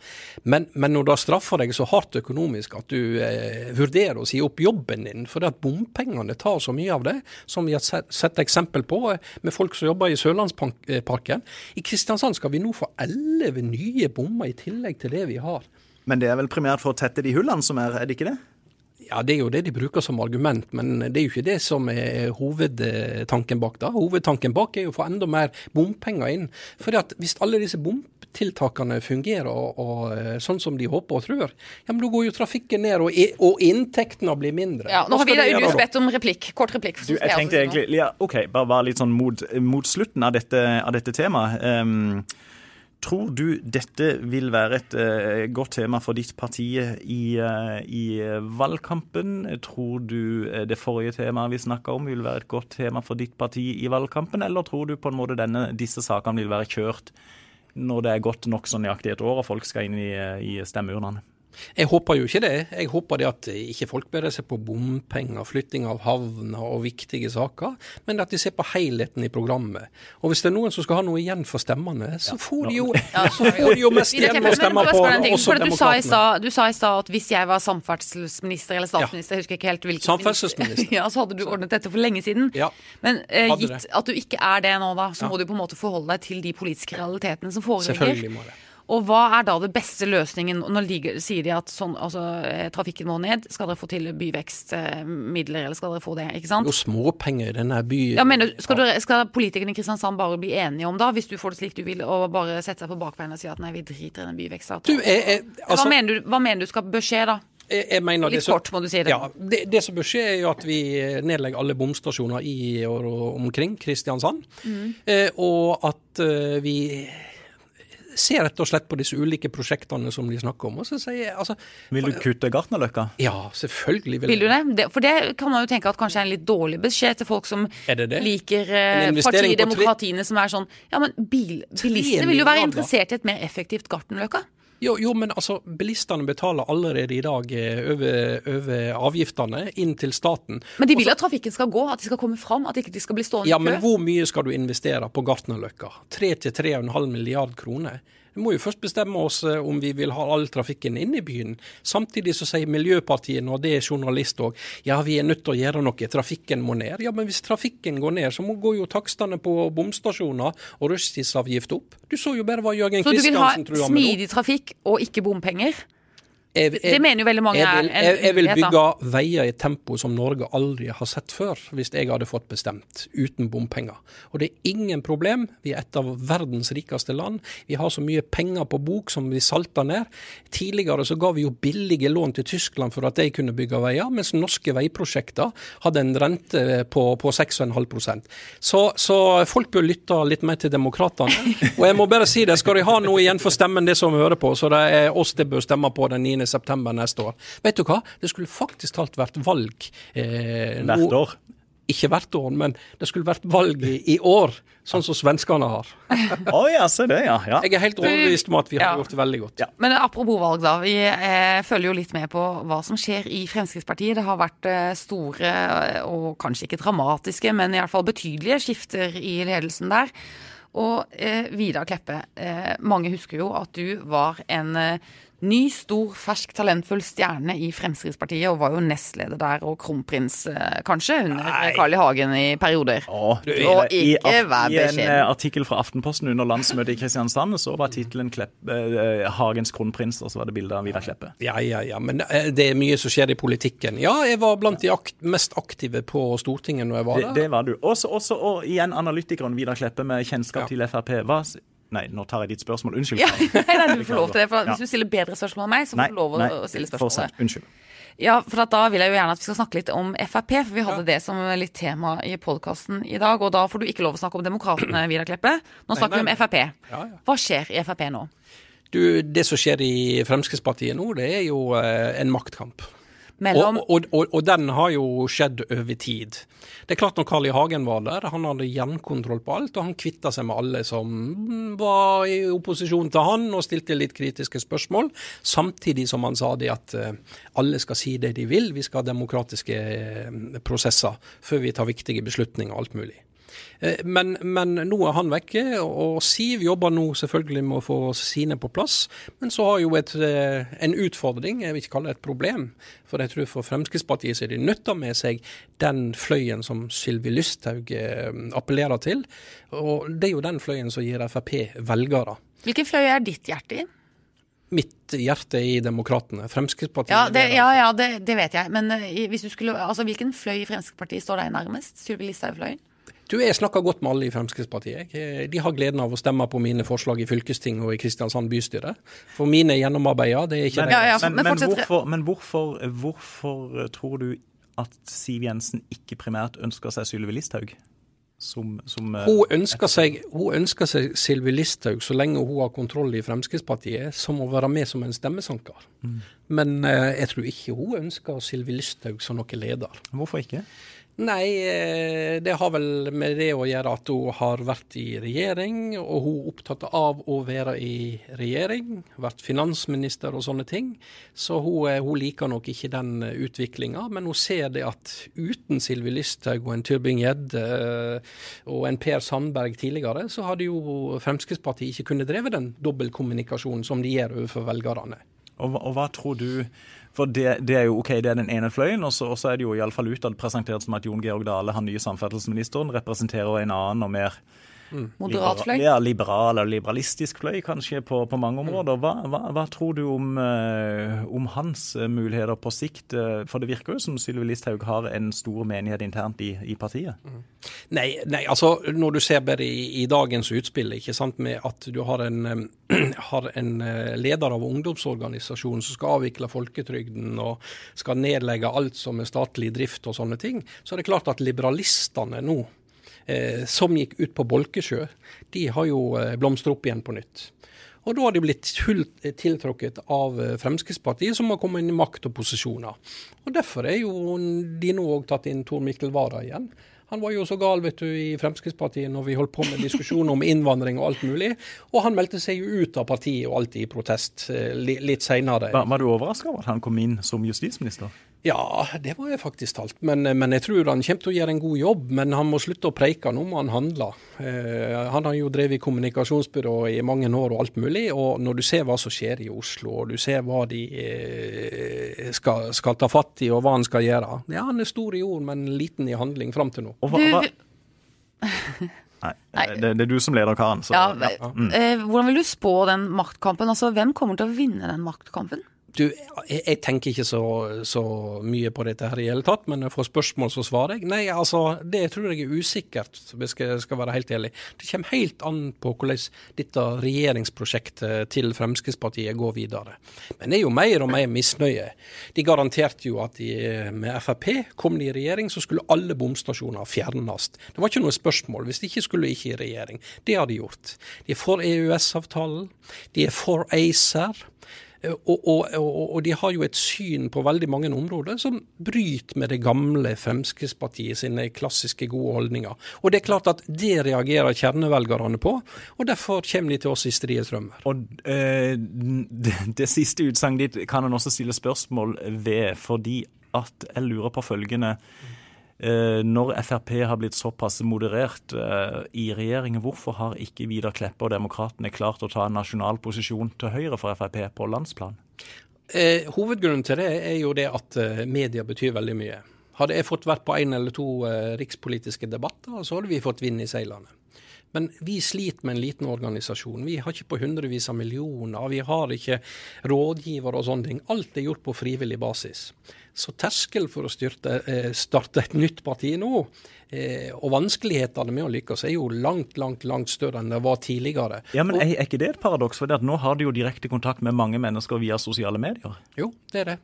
[SPEAKER 3] Men, men når det straffer deg så hardt økonomisk at du eh, vurderer å si opp jobben din fordi at bompengene tar så mye av det, som vi har sett, sett eksempel på eh, med folk som jobber i Sørlandsparken. I Kristiansand skal vi nå få elleve nye bommer i tillegg til det vi har.
[SPEAKER 2] Men det er vel primært for å tette de hullene som er, er det ikke det?
[SPEAKER 3] Ja, Det er jo det de bruker som argument, men det er jo ikke det som er hovedtanken bak. da. Hovedtanken bak er jo å få enda mer bompenger inn. For Hvis alle disse bomtiltakene fungerer og, og, eh, sånn som de håper og tror, ja, men da går jo trafikken ned, og, og inntektene blir mindre.
[SPEAKER 1] Ja, nå har Vidar Udhus bedt om replikk. Kort replikk.
[SPEAKER 2] Du, jeg tenkte egentlig ja, OK, bare bare litt sånn mot, mot slutten av dette, av dette temaet. Ehm, tror du dette vil være et uh, godt tema for ditt parti i, uh, i valgkampen? Tror du eh, det forrige temaet vi snakka om vil være et godt tema for ditt parti i valgkampen, eller tror du på en måte denne, disse sakene vil være kjørt når det er gått nokså nøyaktig et år og folk skal inn i, eh, i stemmeurnene?
[SPEAKER 3] Jeg håper jo ikke det. Jeg håper det at ikke folk bereder seg på bompenger, flytting av havner og viktige saker, men at de ser på helheten i programmet. Og hvis det er noen som skal ha noe igjen for stemmene, så får de jo, får de jo mest igjen å stemme på også demokratene.
[SPEAKER 1] Du sa i stad at hvis jeg var samferdselsminister eller statsminister, jeg husker ikke helt hvilken
[SPEAKER 3] Samferdselsminister.
[SPEAKER 1] Ja, så hadde du ordnet dette for lenge siden.
[SPEAKER 3] Ja,
[SPEAKER 1] Men
[SPEAKER 3] uh,
[SPEAKER 1] gitt at du ikke er det nå, da, så
[SPEAKER 3] Ja.
[SPEAKER 1] må du på en måte forholde deg til de politiske realitetene som foreligger.
[SPEAKER 3] Selvfølgelig må det.
[SPEAKER 1] Og hva er da det beste løsningen? Ligger, sier de at sånn, altså, eh, trafikken må ned, skal dere få til byvekstmidler, eller skal dere få det? ikke sant?
[SPEAKER 3] Jo småpenger i denne byen.
[SPEAKER 1] Ja, men skal, du, skal politikerne i Kristiansand bare bli enige om da, hvis du får det slik du vil, og bare sette seg på bakbeina og si at nei, vi driter i den byvekstavtalen?
[SPEAKER 3] altså,
[SPEAKER 1] hva, mener du, hva mener du skal bør skje, da?
[SPEAKER 3] jeg, jeg mener det
[SPEAKER 1] Litt kort må du si det.
[SPEAKER 3] Ja, det, det som bør skje, er jo at vi nedlegger alle bomstasjoner i og omkring Kristiansand.
[SPEAKER 1] Mm.
[SPEAKER 3] Eh, og at uh, vi ser rett og slett på disse ulike prosjektene som de snakker om. og så sier jeg, altså,
[SPEAKER 2] Vil du kutte Gartnerløkka?
[SPEAKER 3] Ja, selvfølgelig vil
[SPEAKER 1] Vil du det? For det kan man jo tenke at kanskje er en litt dårlig beskjed til folk som
[SPEAKER 3] det det?
[SPEAKER 1] liker eh, partidemokratiene som er sånn Ja, men bil, bilister vil jo være interessert i et mer effektivt Gartnerløkka.
[SPEAKER 3] Jo, jo, men altså, bilistene betaler allerede i dag eh, over, avgiftene inn til staten.
[SPEAKER 1] Men de vil at trafikken skal gå, at de skal komme fram, at ikke de skal bli stående
[SPEAKER 3] Ja,
[SPEAKER 1] i kø.
[SPEAKER 3] men hvor mye skal du investere på Gartnerløkka? 3-3,5 milliard kroner? Vi må jo først bestemme oss eh, om vi vil ha all trafikken inn i byen. Samtidig så sier Miljøpartiet, og det er journalist òg, ja vi er nødt til å gjøre noe, trafikken må ned. Ja, men hvis trafikken går ned, så må gå jo takstene på bomstasjoner og rushtidsavgift opp. Du så jo bare hva Jørgen Kristiansen trua med.
[SPEAKER 1] Så du vil ha
[SPEAKER 3] nå.
[SPEAKER 1] smidig trafikk og ikke bompenger?
[SPEAKER 3] Jeg- jeg-
[SPEAKER 1] Det mener jo veldig mange
[SPEAKER 3] jeg
[SPEAKER 1] er
[SPEAKER 3] jeg, jeg vil bygge veier i et tempo som Norge aldri har sett før, hvis jeg hadde fått bestemt, uten bompenger. Og det er ingen problem. Vi er et av verdens rikeste land. Vi har så mye penger på bok som vi salter ned. Tidligere så ga vi jo billige lån til Tyskland for at de kunne bygge veier, mens norske veiprosjekter hadde en rente på, på 6,5 så, så folk bør lytte litt mer til demokratene. Og jeg må bare si det, skal de ha noe igjen for stemmen, det som vi hører på, så det er oss det bør stemme på den 9. september neste år. Vet du hva? Det skulle faktisk talt vært valg eh,
[SPEAKER 2] Hvert år.
[SPEAKER 3] Ikke hvert år, men det skulle vært valg i, år, sånn som svenskene har.
[SPEAKER 2] Å ja, se det, ja. ja.
[SPEAKER 3] Jeg er helt overbevist om at vi har
[SPEAKER 1] Ja.
[SPEAKER 3] gjort det veldig godt.
[SPEAKER 2] Ja.
[SPEAKER 1] Men apropos valg, da. Vi eh, følger jo litt med på hva som skjer i Fremskrittspartiet. Det har vært eh, store, eh, og kanskje ikke dramatiske, men i hvert fall betydelige skifter i ledelsen der. Og eh, Vidar Kleppe, eh, mange husker jo at du var en eh, ny, stor, fersk, talentfull stjerne i Fremskrittspartiet, og var jo nestleder der, og kronprins, eh, kanskje, under
[SPEAKER 2] Nei.
[SPEAKER 1] Carl I. Hagen i perioder.
[SPEAKER 2] Å,
[SPEAKER 1] Og
[SPEAKER 2] i,
[SPEAKER 1] ikke vær
[SPEAKER 2] I en eh, artikkel fra Aftenposten under landsmøtet i Kristiansand så var tittelen eh, 'Hagens kronprins', og så var det bilde av Vidar Kleppe.
[SPEAKER 3] Ja, ja, ja, men eh, det er mye som skjer i politikken. Ja, jeg var blant de akt mest aktive på Stortinget når jeg var der.
[SPEAKER 2] det var du. Også, også, og igjen analytikeren Vidar Kleppe med kjennskap
[SPEAKER 3] Ja.
[SPEAKER 2] til Frp. Hva, nei, nå tar jeg ditt spørsmål. Unnskyld.
[SPEAKER 1] Ja, nei, nei, du får lov til det. For
[SPEAKER 2] Ja.
[SPEAKER 1] Hvis du stiller bedre spørsmål enn meg, så får du lov nei, å stille spørsmålet.
[SPEAKER 2] fortsett. Unnskyld.
[SPEAKER 1] Ja, for at da vil jeg jo gjerne at vi skal snakke litt om Frp, for vi hadde det som litt tema i podkasten i dag. Og da får du ikke lov å snakke om Demokratene, Vidar Kleppe. Nå snakker vi om. Frp.
[SPEAKER 3] Ja, ja.
[SPEAKER 1] Hva skjer i Frp nå?
[SPEAKER 3] Du, det som skjer i Fremskrittspartiet nå, det er jo eh, en maktkamp.
[SPEAKER 1] Mellom
[SPEAKER 3] Og, og, og, og den har jo skjedd over tid. Det er klart når Carl I. Hagen var der, han hadde jernkontroll på alt, og han kvitta seg med alle som var i opposisjon til han og stilte litt kritiske spørsmål. Samtidig som han sa det at eh, alle skal si det de vil, vi skal ha demokratiske eh, prosesser før vi tar viktige beslutninger og alt mulig. Eh, Men, men nå er han vekke, og Siv jobber nå selvfølgelig med å få sine på plass. Men så har jo et, eh, en utfordring, jeg vil ikke kalle det et problem. For jeg tror for Fremskrittspartiet så er de nødt til å med seg den fløyen som Sylvi Lysthaug eh, appellerer til. Og det er jo den fløyen som gir Frp velgere.
[SPEAKER 1] Hvilken fløy er ditt hjerte i?
[SPEAKER 3] Mitt hjerte er i Demokratene. Fremskrittspartiet
[SPEAKER 1] Ja, det, ja, ja det, det vet jeg. Men hvis du skulle, altså, hvilken fløy i Fremskrittspartiet står deg nærmest? Sylvi Listhaug-fløyen?
[SPEAKER 3] Du, Jeg snakker godt med alle i Fremskrittspartiet. De har gleden av å stemme på mine forslag i fylkesting og i Kristiansand bystyre. For mine gjennomarbeider, gjennomarbeida, det er ikke
[SPEAKER 2] Men,
[SPEAKER 3] det.
[SPEAKER 1] Ja, ja,
[SPEAKER 2] men,
[SPEAKER 1] men
[SPEAKER 2] men, hvorfor, men hvorfor, hvorfor eh, tror du at Siv Jensen ikke primært ønsker seg Sylvi Listhaug? Som, som eh,
[SPEAKER 3] Hun ønsker seg, hun ønsker seg Sylvi Listhaug så lenge hun har kontroll i Fremskrittspartiet, som å være med som en stemmesanker. Men eh, jeg tror ikke hun ønsker Sylvi Listhaug som noen leder.
[SPEAKER 2] Hvorfor ikke?
[SPEAKER 3] Nei, eh, det har vel med det å gjøre at hun har vært i regjering, og hun er opptatt av å være i regjering, vært finansminister og sånne ting. Så hun, eh, hun liker nok ikke den utviklinga, men hun ser det at uten Sylvi Listhaug og en Tybring-Gjedde eh, og en Per Sandberg tidligere, så hadde jo Fremskrittspartiet ikke kunnet drevet den dobbeltkommunikasjonen som de gjør overfor velgerne.
[SPEAKER 2] Og, og hva tror du For det, det er jo ok, det er den ene fløyen, og så, er det jo iallfall utad presentert som at Jon Georg Dale, han nye samferdselsministeren, representerer en annen og mer
[SPEAKER 1] Moderat fløy?
[SPEAKER 2] Ja, liberal eller liberalistisk fløy, kanskje, på, på mange områder. Hva, hva, hva tror du om, eh, om hans eh, muligheter på sikt? Eh, For det virker jo som Sylvi Listhaug har en stor menighet internt i, i partiet.
[SPEAKER 3] Nei, nei, altså når du ser bare i, i dagens utspill, ikke sant, med at du har en, har en leder av ungdomsorganisasjonen som skal avvikle folketrygden og skal nedlegge alt som er statlig drift og sånne ting, så er det klart at liberalistene nå, som gikk ut på Bolkesjø, de har jo eh, blomstret opp igjen på nytt. Og da har de blitt fullt tiltrukket av eh, Fremskrittspartiet, som har kommet inn i makt og posisjoner. Og Derfor er jo de nå òg tatt inn Tor Mikkel Wara igjen. Han var jo så gal vet du, i Fremskrittspartiet når vi holdt på med diskusjoner om innvandring og alt mulig. Og han meldte seg jo ut av partiet og alltid i protest eh, litt seinere.
[SPEAKER 2] Var, var du overraska over at han kom inn som justisminister?
[SPEAKER 3] Ja, det var jeg faktisk talt. Men, men, jeg tror han kommer til å gjøre en god jobb. Men han må slutte å preike, nå må han handle. Eh, han har jo drevet kommunikasjonsbyrå i mange år og alt mulig. Og når du ser hva som skjer i Oslo, og du ser hva de eh, skal, skal, ta fatt i og hva han skal gjøre Ja, han er stor i ord, men liten i handling fram til nå.
[SPEAKER 2] Og hva, hva? Nei, det, det, er du som leder karen.
[SPEAKER 1] Ja, ja. Mm. Eh, hvordan vil du spå den maktkampen? Altså, Hvem kommer til å vinne den maktkampen?
[SPEAKER 3] Du, jeg, tenker ikke så, så, mye på dette her i hele tatt, men når jeg får spørsmål, så svarer jeg. Nei, altså, det tror jeg er usikkert, hvis jeg skal være helt ærlig. Det kommer helt an på hvordan dette regjeringsprosjektet til Fremskrittspartiet går videre. Men det er jo mer og mer misnøye. De garanterte jo at de, med Frp, kom de i regjering, så skulle alle bomstasjoner fjernes. Det var ikke noe spørsmål. Hvis de ikke skulle ikke i regjering. Det har de gjort. De er for EØS-avtalen. De er for ACER. Og, og, og, de har jo et syn på veldig mange områder som bryter med det gamle Fremskrittspartiet sine klassiske gode holdninger. Og det er klart at det reagerer kjernevelgerne på, og derfor kommer de til oss i strie strømmer.
[SPEAKER 2] Og eh, det, det, siste utsagnet ditt kan en også stille spørsmål ved, fordi at jeg lurer på følgende. Eh, når Frp har blitt såpass moderert eh, i regjeringen, hvorfor har ikke Vidar Kleppe og Demokratene klart å ta en nasjonal posisjon til høyre for Frp på landsplan?
[SPEAKER 3] Eh, hovedgrunnen til det er jo det at eh, media betyr veldig mye. Hadde jeg fått vært på en eller to eh, rikspolitiske debatter, så hadde vi fått vind i seilene. Men vi sliter med en liten organisasjon. Vi har ikke på hundrevis av millioner. Vi har ikke rådgivere og sånne ting. Alt er gjort på frivillig basis. Så terskel for å styrte, eh, starte et nytt parti nå, eh, og vanskelighetene med å lykkes, er jo langt langt, langt større enn det var tidligere.
[SPEAKER 2] Ja, Men er, er ikke det et paradoks? For nå har du jo direkte kontakt med mange mennesker via sosiale medier?
[SPEAKER 3] Jo, det er det.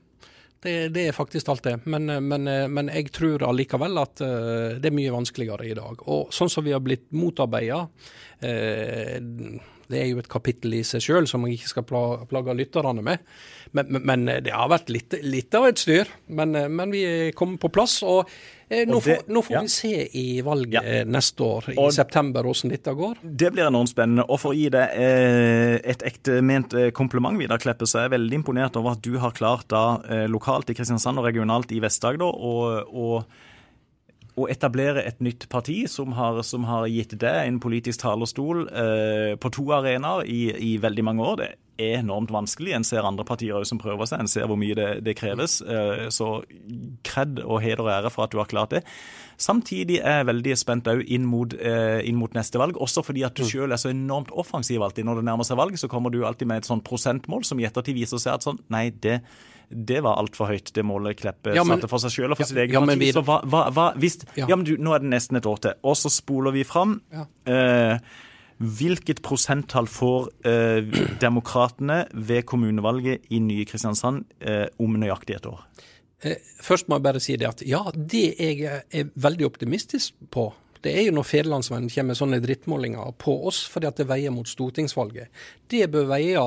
[SPEAKER 3] Det, det, er faktisk alt det. Men, men, men jeg tror allikevel at det er mye vanskeligere i dag. Og sånn som vi har blitt motarbeida, uh, det er jo et kapittel i seg sjøl som jeg ikke skal plage lytterne med. Men, men, men, det har vært litt, litt av et styr. Men, men vi er kommet på plass. og eh, nå, det, får, nå får ja. vi se i valget ja. neste år, i og september, hvordan dette går.
[SPEAKER 2] Det blir enormt spennende. Og for å gi deg eh, et ekte ment eh, kompliment, Vidar Kleppe, så er jeg veldig imponert over at du har klart da eh, lokalt i Kristiansand og regionalt i Vest-Agder og å etablere et nytt parti som har, som har gitt deg en politisk talerstol eh, på to arenaer i, i, veldig mange år. Det er enormt vanskelig. En ser andre partier som prøver seg, en ser hvor mye det, det kreves. Eh, så kred og heder og ære for at du har klart det. Samtidig er jeg veldig spent inn, mot, eh, inn mot neste valg, også fordi at du sjøl selv er så enormt offensiv alltid. Når det nærmer seg valg, så kommer du alltid med et sånt prosentmål som i ettertid viser seg at sånn, nei, det det var altfor høyt, det målet Kleppe ja, men, satte for seg selv og for ja, sitt eget ja, parti. Så hva, hva, hva hvis, ja. men du, Nå er det nesten et år til, og så spoler vi fram. Eh, hvilket prosenttall får eh, demokratene ved kommunevalget i nye Kristiansand eh, om nøyaktig et år?
[SPEAKER 3] Eh, først må jeg bare si det at ja, det jeg er veldig optimistisk på, det er jo når Federlandsvennen kommer med sånne drittmålinger på oss fordi at det veier mot stortingsvalget. Det bør veie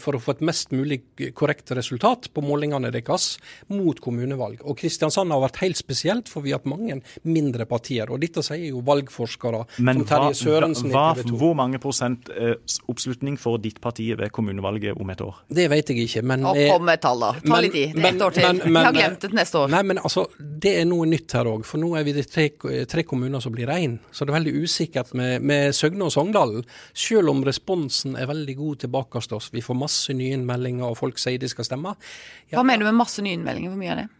[SPEAKER 3] for å få et mest mulig korrekt resultat på målingene deres mot kommunevalg. Og Kristiansand har vært helt spesielt, for vi har hatt mange mindre partier. Og dette sier jo valgforskere
[SPEAKER 2] Men som Terje Sørensen hva, hva, Hvor mange prosent eh, oppslutning får ditt parti ved kommunevalget om et år?
[SPEAKER 3] Det vet jeg ikke, men
[SPEAKER 1] Og kom med tall, da. Ta litt i. Det er ett år til. Men, men, Vi har glemt det neste år.
[SPEAKER 3] Nei, men altså, det er noe nytt her òg. For nå er vi de tre, tre kommuner som blir én. Så det er veldig usikkert med, med Søgne og Sogndalen. Selv om responsen er veldig god tilbake til oss. Vi får får masse nyinnmeldinger, og folk sier de skal stemme.
[SPEAKER 1] Ja, Hva mener du med masse nyinnmeldinger? Hvor mye er det?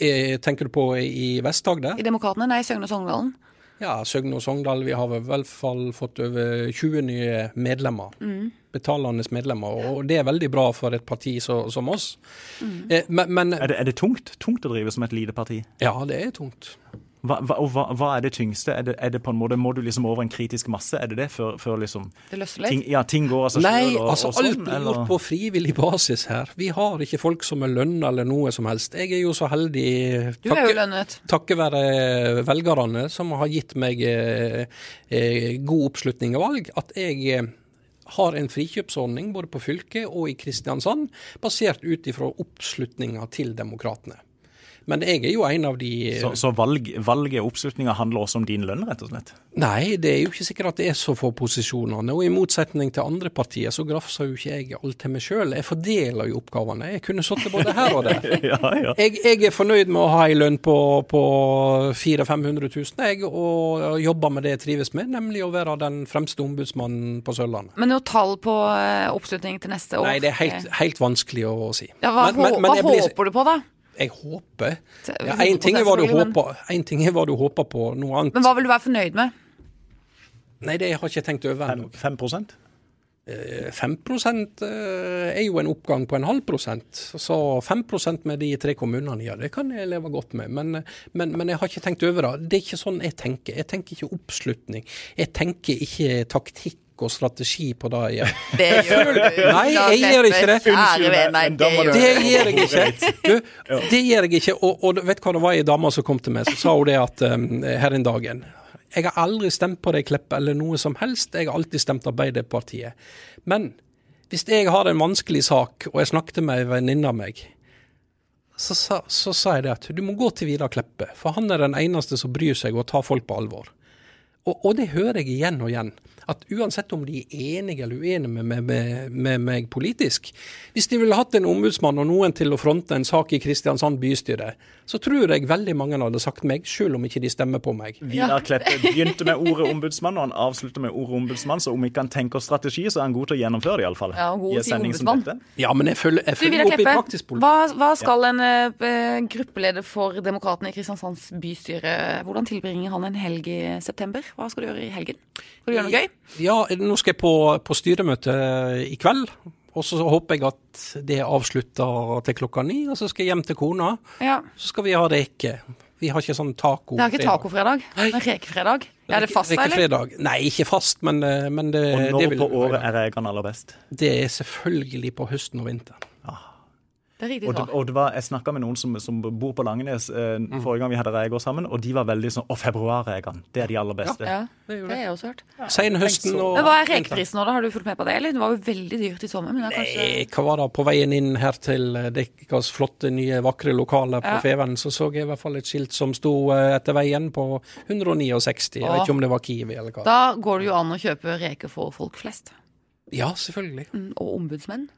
[SPEAKER 3] Eh, tenker du på i Vest-Agder?
[SPEAKER 1] I Demokratene? Nei, Søgne og Sogndalen.
[SPEAKER 3] Ja, Søgne og Sogndal. Vi har i hvert fall fått over 20 nye medlemmer. Mm. Betalende medlemmer. Og det er veldig bra for et parti så, som oss.
[SPEAKER 2] Mm. Eh, men, men er, det, er, det, tungt? Tungt å drive som et lite parti?
[SPEAKER 3] Ja, det er tungt.
[SPEAKER 2] Hva, hva, hva, hva, er det tyngste? Er det, er det, på en måte, Må du liksom over en kritisk masse? Er det det før, før liksom
[SPEAKER 1] Det løsner litt?
[SPEAKER 2] Ting, ja, ting går av seg
[SPEAKER 3] Nei,
[SPEAKER 2] og,
[SPEAKER 3] altså og sånn, alt blir gjort på frivillig basis her. Vi har ikke folk som er lønna eller noe som helst. Jeg er jo så heldig,
[SPEAKER 1] du er jo lønnet.
[SPEAKER 3] takket være velgerne som har gitt meg eh, eh, god oppslutning og valg, at jeg eh, har en frikjøpsordning både på fylket og i Kristiansand, basert ut ifra oppslutninga til Demokratene. Men jeg er jo en av de
[SPEAKER 2] Så, så valg, valget og oppslutninga handler også om din lønn, rett og slett?
[SPEAKER 3] Nei, det er jo ikke sikkert at det er så få posisjonene. Og i motsetning til andre partier, så grafser jo ikke jeg alt til meg sjøl. Jeg fordeler jo oppgavene. Jeg kunne sittet både her og der.
[SPEAKER 2] ja, ja.
[SPEAKER 3] Jeg, jeg, er fornøyd med å ha ei lønn på, på 400 000-500 000, jeg, og jobber med det jeg trives med, nemlig å være den fremste ombudsmannen på Sørlandet.
[SPEAKER 1] Men noe tall på eh, oppslutning til neste år?
[SPEAKER 3] Nei, det er helt, helt vanskelig å si.
[SPEAKER 1] Ja, hva
[SPEAKER 3] Men- men- men
[SPEAKER 1] hva
[SPEAKER 3] håper blir-
[SPEAKER 1] du på, da?
[SPEAKER 3] Jeg håper
[SPEAKER 1] er
[SPEAKER 3] ja, Én ting er hva du håper, en ting er hva du håper på, noe annet
[SPEAKER 1] Men hva vil du være fornøyd med?
[SPEAKER 3] Nei, det har jeg ikke tenkt over ennå.
[SPEAKER 2] 5
[SPEAKER 3] 5 eh, er jo en oppgang på en halv prosent. Så 5% med de tre kommunene, ja, det kan jeg leve godt med. Men, men, men jeg har ikke tenkt over det. Det er ikke sånn jeg tenker. Jeg tenker ikke oppslutning. Jeg tenker ikke taktikk og strategi på det. Jeg.
[SPEAKER 1] Det gjør du.
[SPEAKER 3] Nei, jeg gjør ikke det.
[SPEAKER 1] Det gjør
[SPEAKER 3] jeg ikke. Du, det gjør jeg ikke. Og, og vet du hva det var ei dame som kom til meg, så sa hun det at um, her en dagen Jeg har aldri stemt på deg, Kleppe, eller noe som helst. Jeg har alltid stemt Arbeiderpartiet. Men hvis jeg har en vanskelig sak, og jeg snakket med ei venninne av meg, så, sa- så sa jeg det at du må gå til Vidar Kleppe, for han er den eneste som bryr seg og tar folk på alvor. Og, og det hører jeg igjen og igjen. At uansett om de er enige eller uenige med, med, med, med meg politisk Hvis de ville hatt en ombudsmann og noen til å fronte en sak i Kristiansand bystyre, så tror jeg veldig mange hadde sagt meg, selv om ikke de stemmer på meg.
[SPEAKER 2] Vidar Kleppe begynte med ordet ombudsmann, og han avslutter med ordet ombudsmann. Så om ikke han tenker strategi, så er han god til å gjennomføre det, iallfall.
[SPEAKER 1] Ja, god
[SPEAKER 2] I en
[SPEAKER 1] til ombudsmann.
[SPEAKER 3] Ja, men jeg følger, jeg følger opp i praktisk politikk.
[SPEAKER 1] hva, hva skal en uh, gruppeleder for Demokratene i Kristiansands bystyre Hvordan tilbringer han en helg i september? Hva skal du gjøre i helgen? Skal du gjøre noe gøy?
[SPEAKER 3] Ja, nå skal jeg på, på styremøte i kveld. Og så håper jeg at det avslutter til klokka ni, og så skal jeg hjem til kona.
[SPEAKER 1] Ja.
[SPEAKER 3] Så skal vi ha reke. Vi har ikke sånn taco.
[SPEAKER 1] Det er ikke tacofredag, men rekefredag. Er det fast, eller?
[SPEAKER 3] Rekefredag. Nei, ikke fast, men, eh, men det,
[SPEAKER 2] Og
[SPEAKER 3] det
[SPEAKER 2] når
[SPEAKER 3] vil
[SPEAKER 2] på året er rekene aller best?
[SPEAKER 3] Det er selvfølgelig på høsten og vinteren.
[SPEAKER 1] Det riktig
[SPEAKER 2] Og det,
[SPEAKER 1] svar.
[SPEAKER 2] og det var, Jeg snakka med noen som, som bor på Langenes eh, forrige gang vi hadde reker sammen, og de var veldig sånn Å, februarrekene, det er de aller beste.
[SPEAKER 1] Ja, det har jeg også hørt.
[SPEAKER 3] Senhøsten og
[SPEAKER 1] Men Hva er rekeprisen nå, da? Har du fulgt med på det, eller? Det var jo veldig dyrt i sommer, men det er kanskje
[SPEAKER 3] Nei, Hva var det på veien inn her til eh, deres flotte, nye, vakre lokaler på
[SPEAKER 1] Ja.
[SPEAKER 3] Feven, så så jeg i hvert fall et skilt som sto eh, etter veien på 169. Jeg vet ikke om det var Kiwi eller hva.
[SPEAKER 1] Da går det jo an å kjøpe reker for folk flest.
[SPEAKER 3] Ja, selvfølgelig.
[SPEAKER 1] Mm, Og ombudsmenn.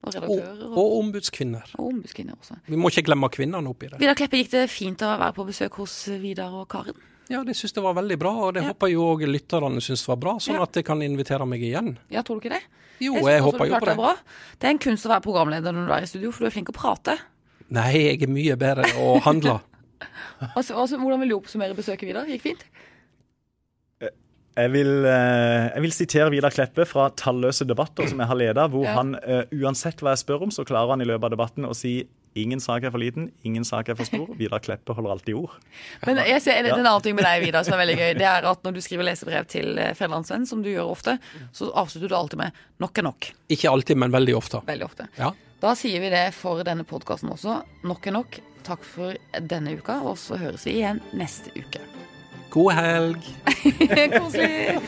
[SPEAKER 1] Og redaktører. Og,
[SPEAKER 3] og ombudskvinner.
[SPEAKER 1] og ombudskvinner også.
[SPEAKER 3] Vi må ikke glemme kvinnene oppi det.
[SPEAKER 1] Vidar Kleppe, gikk det fint å være på besøk hos Vidar og Karen?
[SPEAKER 3] Ja, det syns jeg var veldig bra, og det
[SPEAKER 1] Ja.
[SPEAKER 3] håper jeg jo òg lytterne syns var bra, sånn
[SPEAKER 1] Ja.
[SPEAKER 3] at de kan invitere meg igjen.
[SPEAKER 1] Ja, tror du ikke det?
[SPEAKER 3] Jo, jeg,
[SPEAKER 1] jeg
[SPEAKER 3] håper jo på det.
[SPEAKER 1] Bra. Det er en kunst å være programleder når du er i studio, for du er flink å prate.
[SPEAKER 3] Nei, jeg er mye bedre å handle.
[SPEAKER 1] Altså, altså, hvordan vil du oppsummere besøket, Vidar? Gikk fint?
[SPEAKER 2] Jeg vil, eh, jeg vil sitere Vidar Kleppe fra talløse debatter som jeg har leda, hvor
[SPEAKER 1] Ja.
[SPEAKER 2] han eh, uansett hva jeg spør om, så klarer han i løpet av debatten å si ingen sak er for liten, ingen sak er for stor. Vidar Kleppe holder alltid ord.
[SPEAKER 1] Men jeg ser en, en annen ting med deg, Vidar, som er veldig gøy. Det er at når du skriver lesebrev til eh, som du gjør ofte, så avslutter du alltid med 'nok er nok'.
[SPEAKER 3] Ikke alltid, men veldig ofte.
[SPEAKER 1] Veldig ofte.
[SPEAKER 3] Ja.
[SPEAKER 1] Da sier vi det for denne podkasten også. Nok er nok. Takk for denne uka, og så høres vi igjen neste uke.
[SPEAKER 3] God helg.
[SPEAKER 1] Koselig.